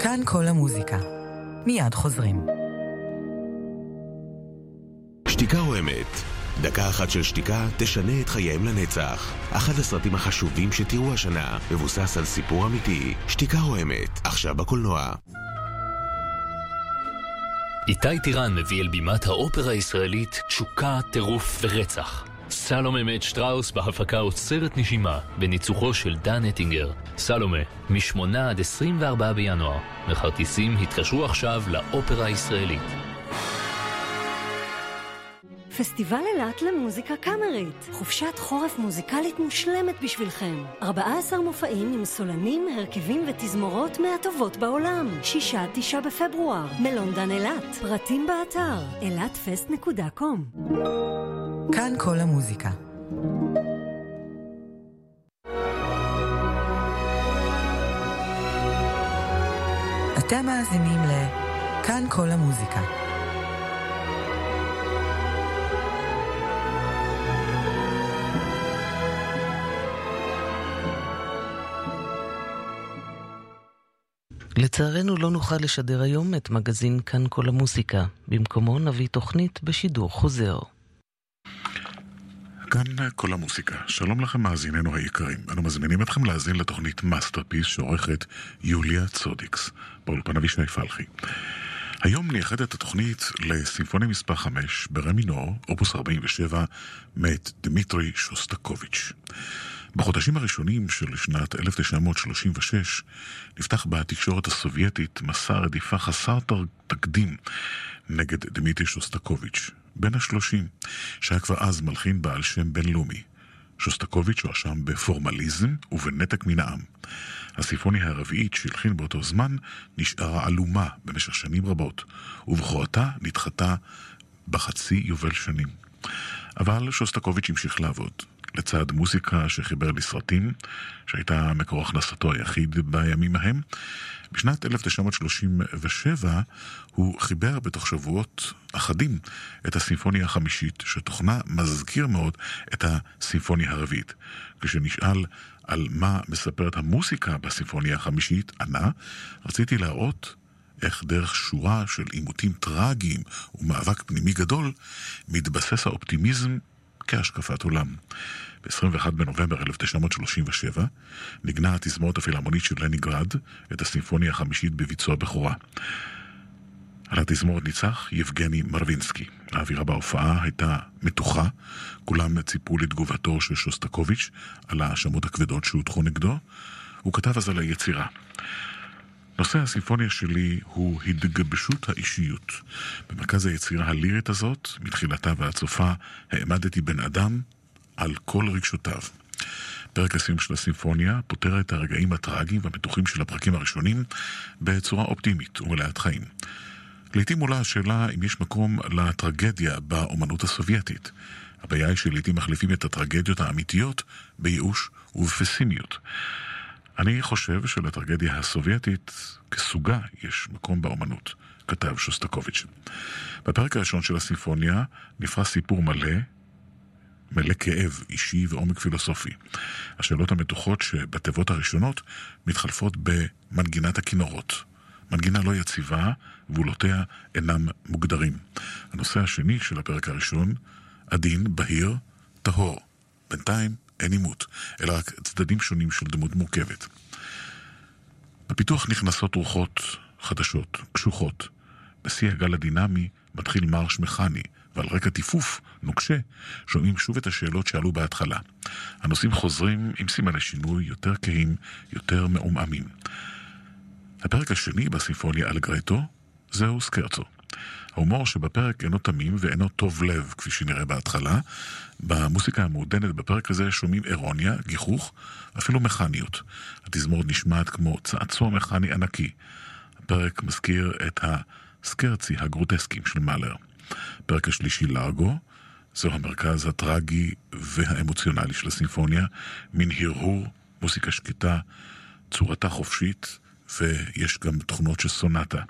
כאן כל המוזיקה. מיד חוזרים. שתיקה או אמת? דקה אחת של שתיקה תשנה את חייהם לנצח. אחד הסרטים החשובים שתראו השנה מבוסס על סיפור אמיתי. שתיקה או אמת, עכשיו בקולנוע. איתי טירן מביא אל בימת האופרה הישראלית תשוקה, טירוף ורצח. סלומה מת שטראוס בהפקה עוצרת נשימה, בניצוחו של דן אטינגר. סלומה, מ-8 עד 24 בינואר. לכרטיסים התקשרו עכשיו לאופרה הישראלית. פסטיבל אילת למוזיקה קאמרית. חופשת חורף מוזיקלית מושלמת בשבילכם. 14 מופעים עם סולנים, הרכבים ותזמורות מהטובות בעולם. 6-9 בפברואר, מלונדן אילת. פרטים באתר אילתפסט.קום כאן כל המוזיקה. אתם מאזינים ל כאן כל המוזיקה. לצערנו לא נוכל לשדר היום את מגזין כאן כל המוזיקה. במקומו נביא תוכנית בשידור חוזר. כאן כל המוסיקה. שלום לכם מאזיננו היקרים. אנו מזמינים אתכם להאזין לתוכנית מאסטרפיס שעורכת יוליה צודיקס, באולפן אבישי פלחי. היום נייחד את התוכנית לסימפוניה מספר 5 ברמינור, אופוס 47, מאת דמיטרי שוסטקוביץ'. בחודשים הראשונים של שנת 1936 נפתח בתקשורת הסובייטית מסע רדיפה חסר תקדים נגד דמיטרי שוסטקוביץ', בן השלושים, שהיה כבר אז מלחין בעל שם בינלאומי. שוסטקוביץ' הואשם בפורמליזם ובנתק מן העם. הסימפוניה הרביעית שהלחין באותו זמן נשארה עלומה במשך שנים רבות, ובכורתה נדחתה בחצי יובל שנים. אבל שוסטקוביץ' המשיך לעבוד. לצד מוזיקה שחיבר לסרטים, שהייתה מקור הכנסתו היחיד בימים ההם. בשנת 1937 הוא חיבר בתוך שבועות אחדים את הסימפוניה החמישית, שתוכנה מזכיר מאוד את הסימפוניה הרביעית. כשנשאל על מה מספרת המוסיקה בסימפוניה החמישית, ענה, רציתי להראות איך דרך שורה של עימותים טראגיים ומאבק פנימי גדול, מתבסס האופטימיזם כהשקפת עולם. ב-21 בנובמבר 1937 נגנה התזמורת הפילהרמונית של לניגרד את הסימפוניה החמישית בביצוע בכורה. על התזמורת ניצח יבגני מרווינסקי. האווירה בהופעה הייתה מתוחה, כולם ציפו לתגובתו של שוסטקוביץ' על ההאשמות הכבדות שהוטחו נגדו. הוא כתב אז על היצירה. נושא הסימפוניה שלי הוא התגבשות האישיות. במרכז היצירה הלירית הזאת, מתחילתה ועד סופה, העמדתי בן אדם על כל רגשותיו. פרק הסיום של הסימפוניה פותר את הרגעים הטראגיים והמתוחים של הפרקים הראשונים בצורה אופטימית ומלאת חיים. לעתים עולה השאלה אם יש מקום לטרגדיה באומנות הסובייטית. הבעיה היא שלעיתים מחליפים את הטרגדיות האמיתיות בייאוש ובפסימיות. אני חושב שלטרגדיה הסובייטית כסוגה יש מקום באומנות, כתב שוסטקוביץ'. בפרק הראשון של הסימפוניה נפרס סיפור מלא, מלא כאב אישי ועומק פילוסופי. השאלות המתוחות שבתיבות הראשונות מתחלפות במנגינת הכינורות. מנגינה לא יציבה, גבולותיה אינם מוגדרים. הנושא השני של הפרק הראשון, עדין, בהיר, טהור. בינתיים אין עימות, אלא רק צדדים שונים של דמות מורכבת. בפיתוח נכנסות רוחות חדשות, קשוחות. בשיא הגל הדינמי מתחיל מרש מכני, ועל רקע טיפוף נוקשה שומעים שוב את השאלות שעלו בהתחלה. הנושאים חוזרים עם סימני שינוי יותר כהים, יותר מעומעמים. הפרק השני בסימפוניה אלגרטו זהו סקרצו. ההומור שבפרק אינו תמים ואינו טוב לב, כפי שנראה בהתחלה. במוסיקה המעודנת בפרק הזה שומעים אירוניה, גיחוך, אפילו מכניות. התזמורת נשמעת כמו צעצוע מכני ענקי. הפרק מזכיר את הסקרצי הגרוטסקיים של מאלר. הפרק השלישי לארגו, זהו המרכז הטרגי והאמוציונלי של הסימפוניה, מין הרהור, מוסיקה שקטה, צורתה חופשית, ויש גם תכונות של סונטה.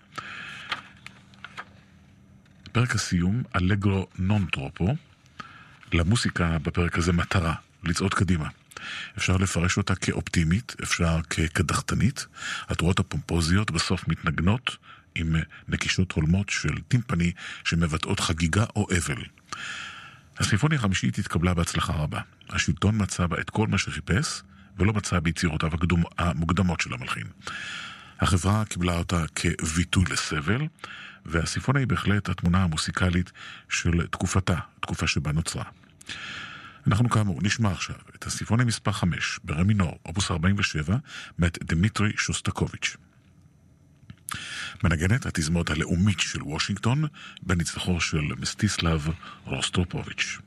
פרק הסיום, אלגרו נון טרופו, למוסיקה בפרק הזה מטרה, לצעוד קדימה. אפשר לפרש אותה כאופטימית, אפשר כקדחתנית. התרועות הפומפוזיות בסוף מתנגנות עם נקישות הולמות של טימפני שמבטאות חגיגה או אבל. הסימפוניה החמישית התקבלה בהצלחה רבה. השלטון מצא בה את כל מה שחיפש, ולא מצא ביצירותיו המוקדמות של המלחין. החברה קיבלה אותה כביטוי לסבל, והסימפוניה היא בהחלט התמונה המוסיקלית של תקופתה, תקופה שבה נוצרה. אנחנו כאמור נשמע עכשיו את הסימפוניה מספר 5 ברמינור, אופוס 47, מאת דמיטרי שוסטקוביץ'. מנגנת התזמורת הלאומית של וושינגטון בניצחו של מסטיסלב רוסטרופוביץ'.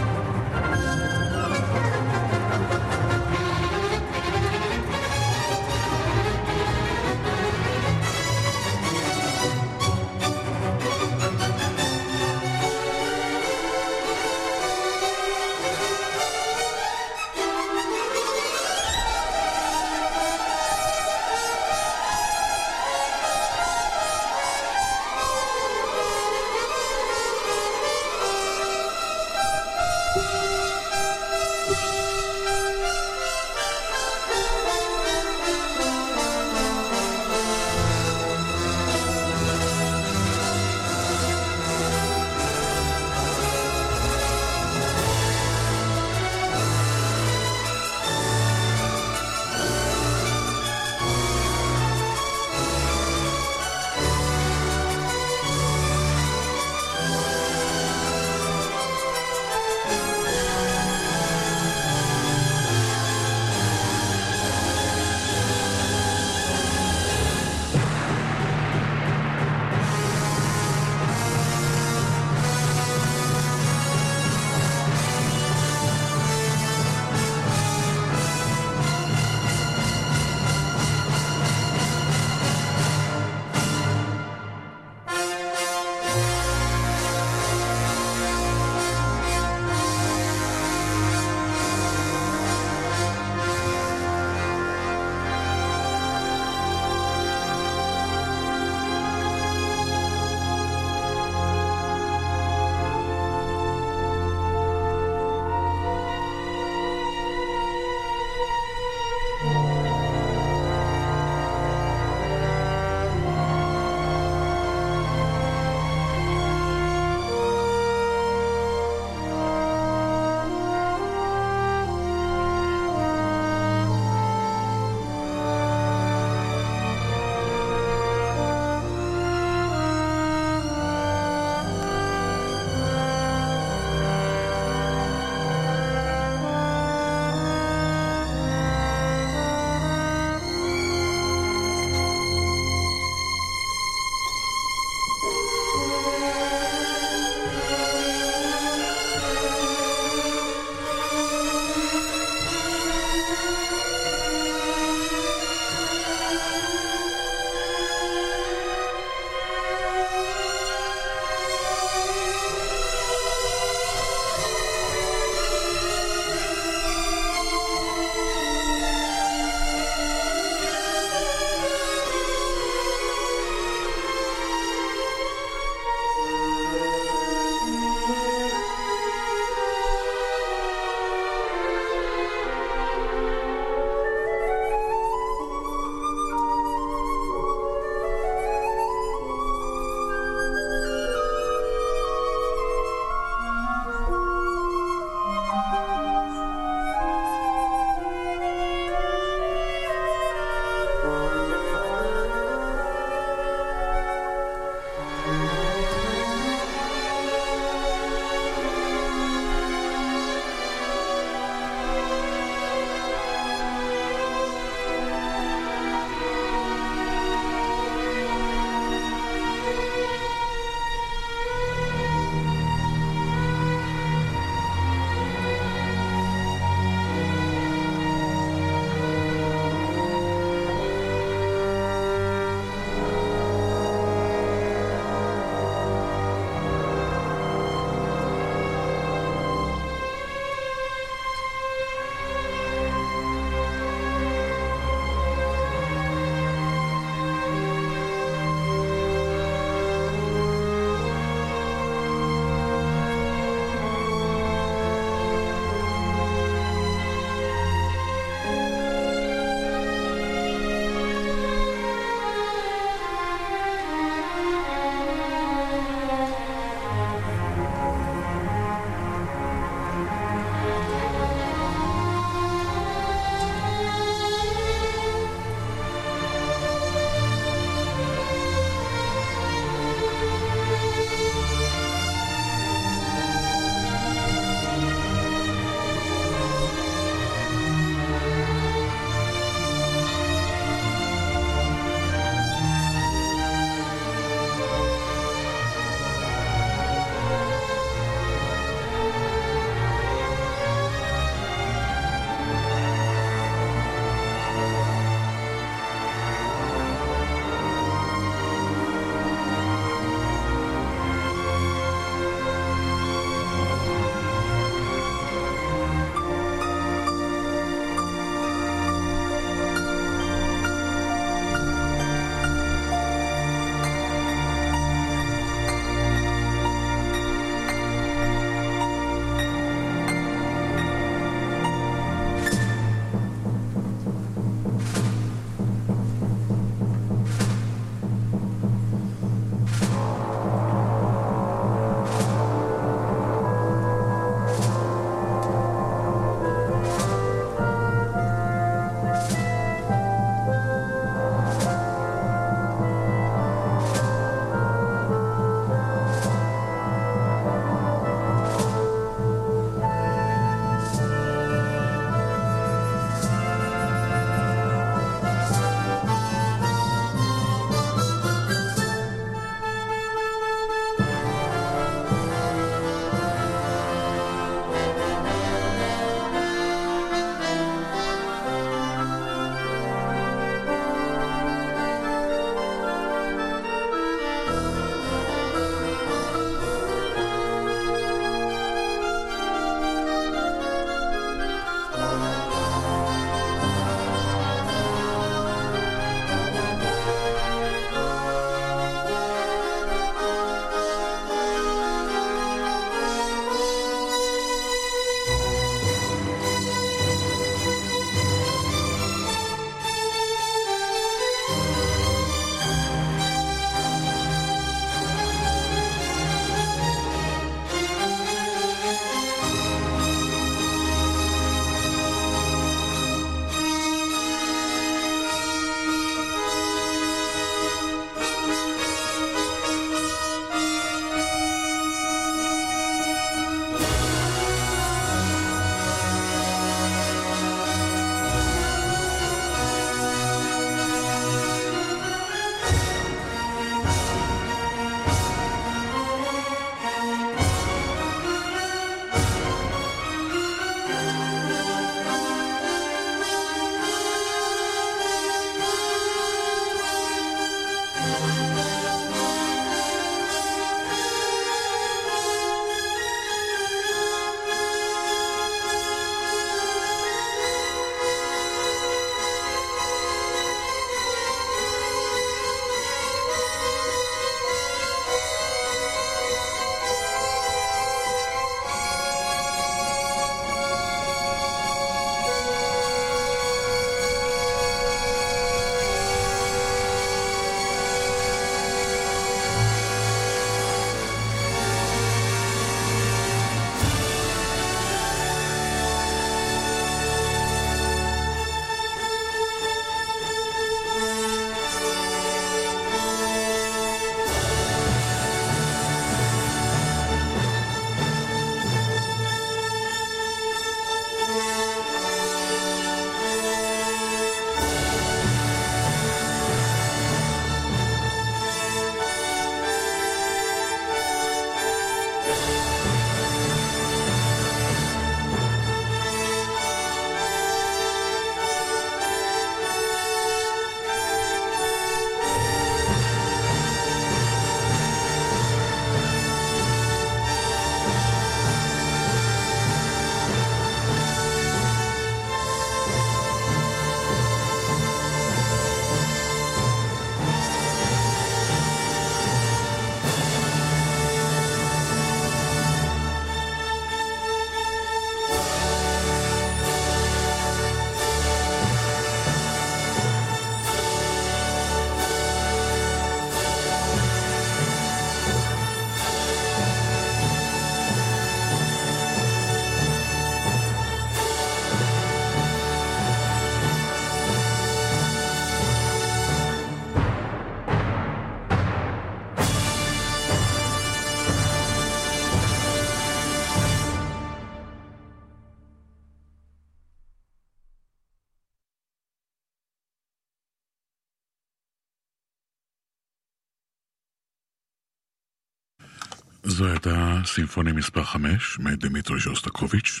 זו הייתה סימפוניה מספר 5 מאת דמיטרי ז'וסטקוביץ'.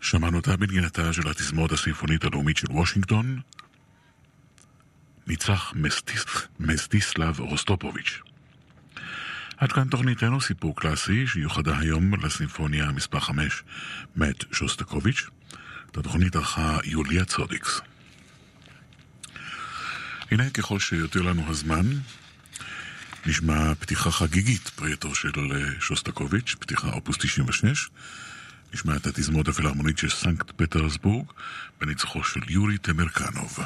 שמענו אותה בנגינתה של התזמורת הסימפונית הלאומית של וושינגטון. ניצח מסטיס, מסטיסלב רוסטופוביץ'. עד כאן תוכניתנו סיפור קלאסי שיוחדה היום לסימפוניה מספר 5 מאת שוסטקוביץ'. את התוכנית ערכה יוליה צודיקס. הנה, ככל שיותר לנו הזמן, נשמע פתיחה חגיגית פרי של אה, שוסטקוביץ', פתיחה אופוס 96. נשמע את התזמורת הפילהרמונית של סנקט פטרסבורג בניצחו של יורי טמרקנוב.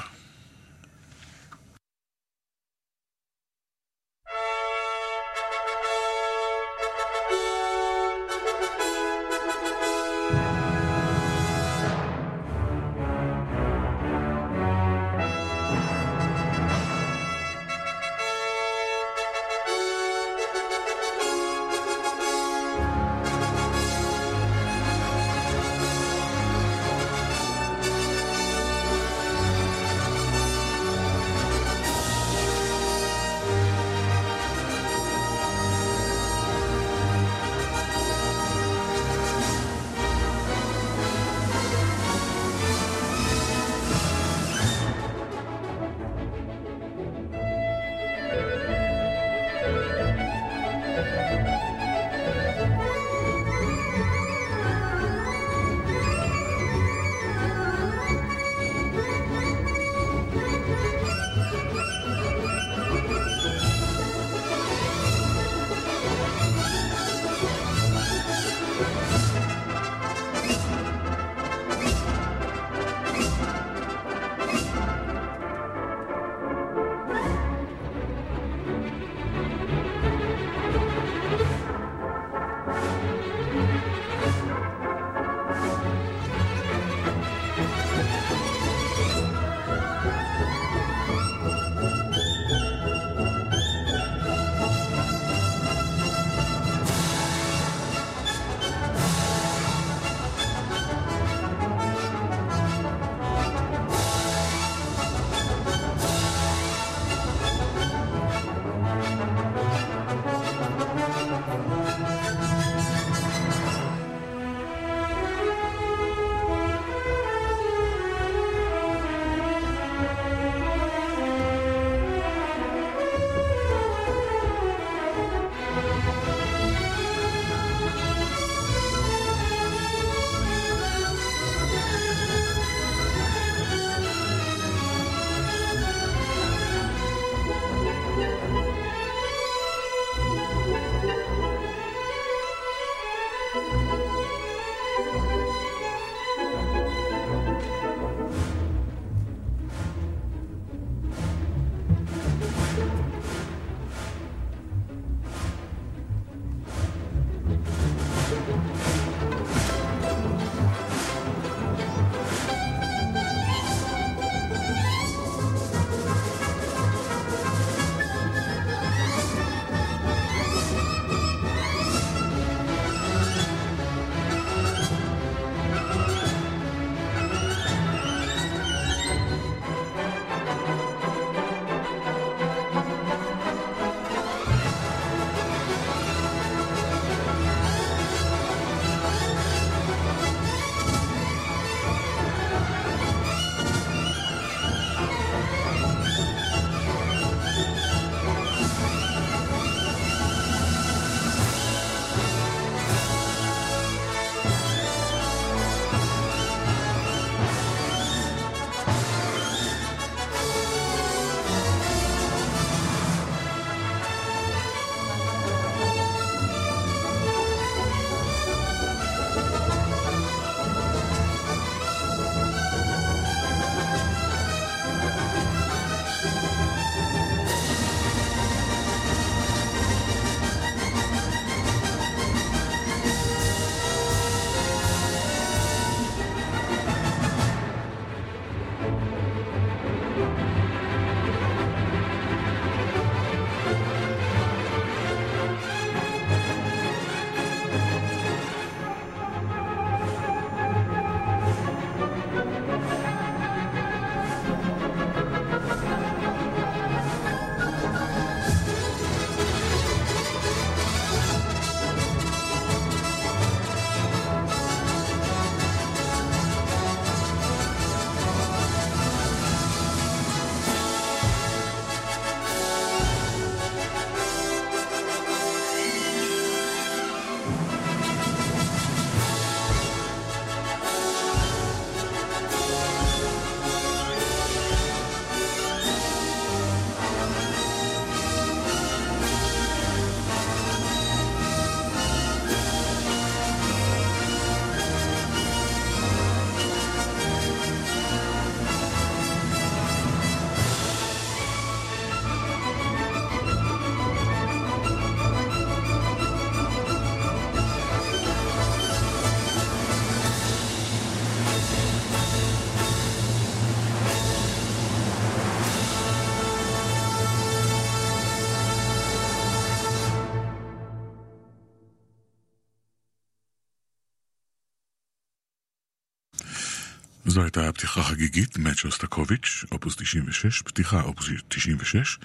זו הייתה פתיחה חגיגית מאת שוסטקוביץ', אופוס 96, פתיחה אופוס 96,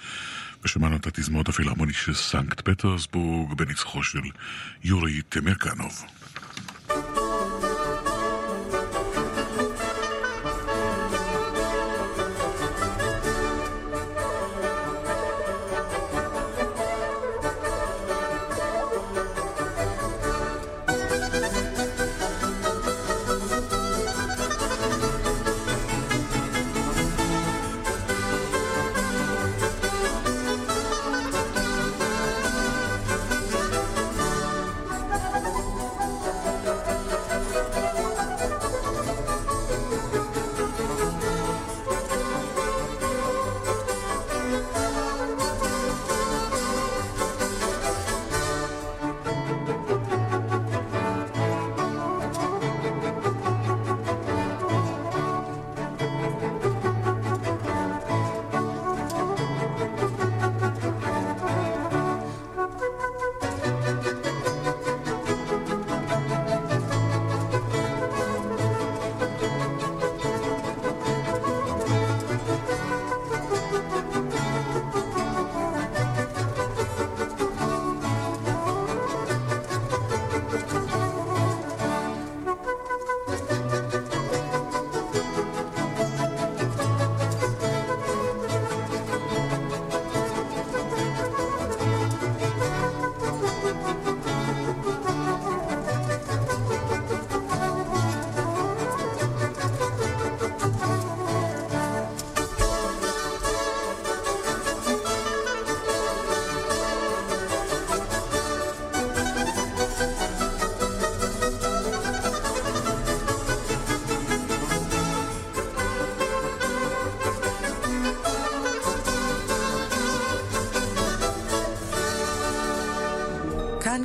ושמענו את התזמורת הפילהרמונית של סנקט פטרסבורג בניצחו של יורי טמרקנוב.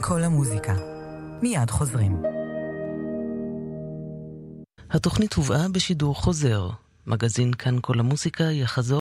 כל המוזיקה. מיד חוזרים. התוכנית הובאה בשידור חוזר. מגזין כאן כל המוזיקה יחזור